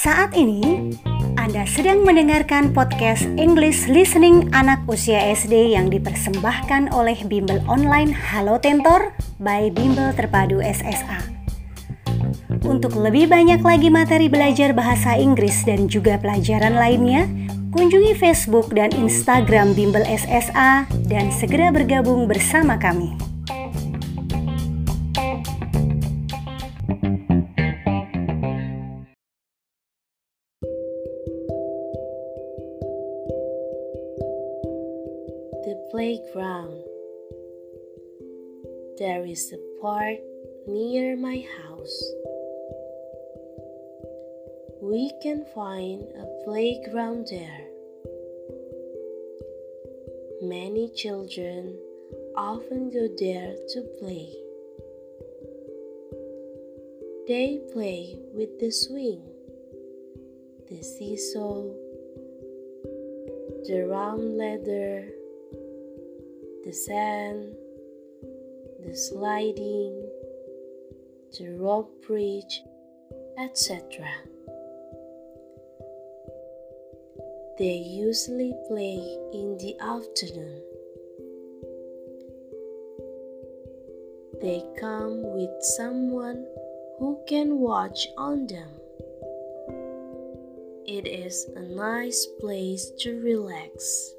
Saat ini, Anda sedang mendengarkan podcast English Listening anak usia SD yang dipersembahkan oleh Bimbel Online Halo Tentor by Bimbel Terpadu SSA. Untuk lebih banyak lagi materi belajar bahasa Inggris dan juga pelajaran lainnya, kunjungi Facebook dan Instagram Bimbel SSA dan segera bergabung bersama kami. The playground. There is a park near my house. We can find a playground there. Many children often go there to play. They play with the swing, the seesaw, the round ladder, the sand, the sliding, the rope bridge, etc. They usually play in the afternoon. They come with someone who can watch on them. It is a nice place to relax.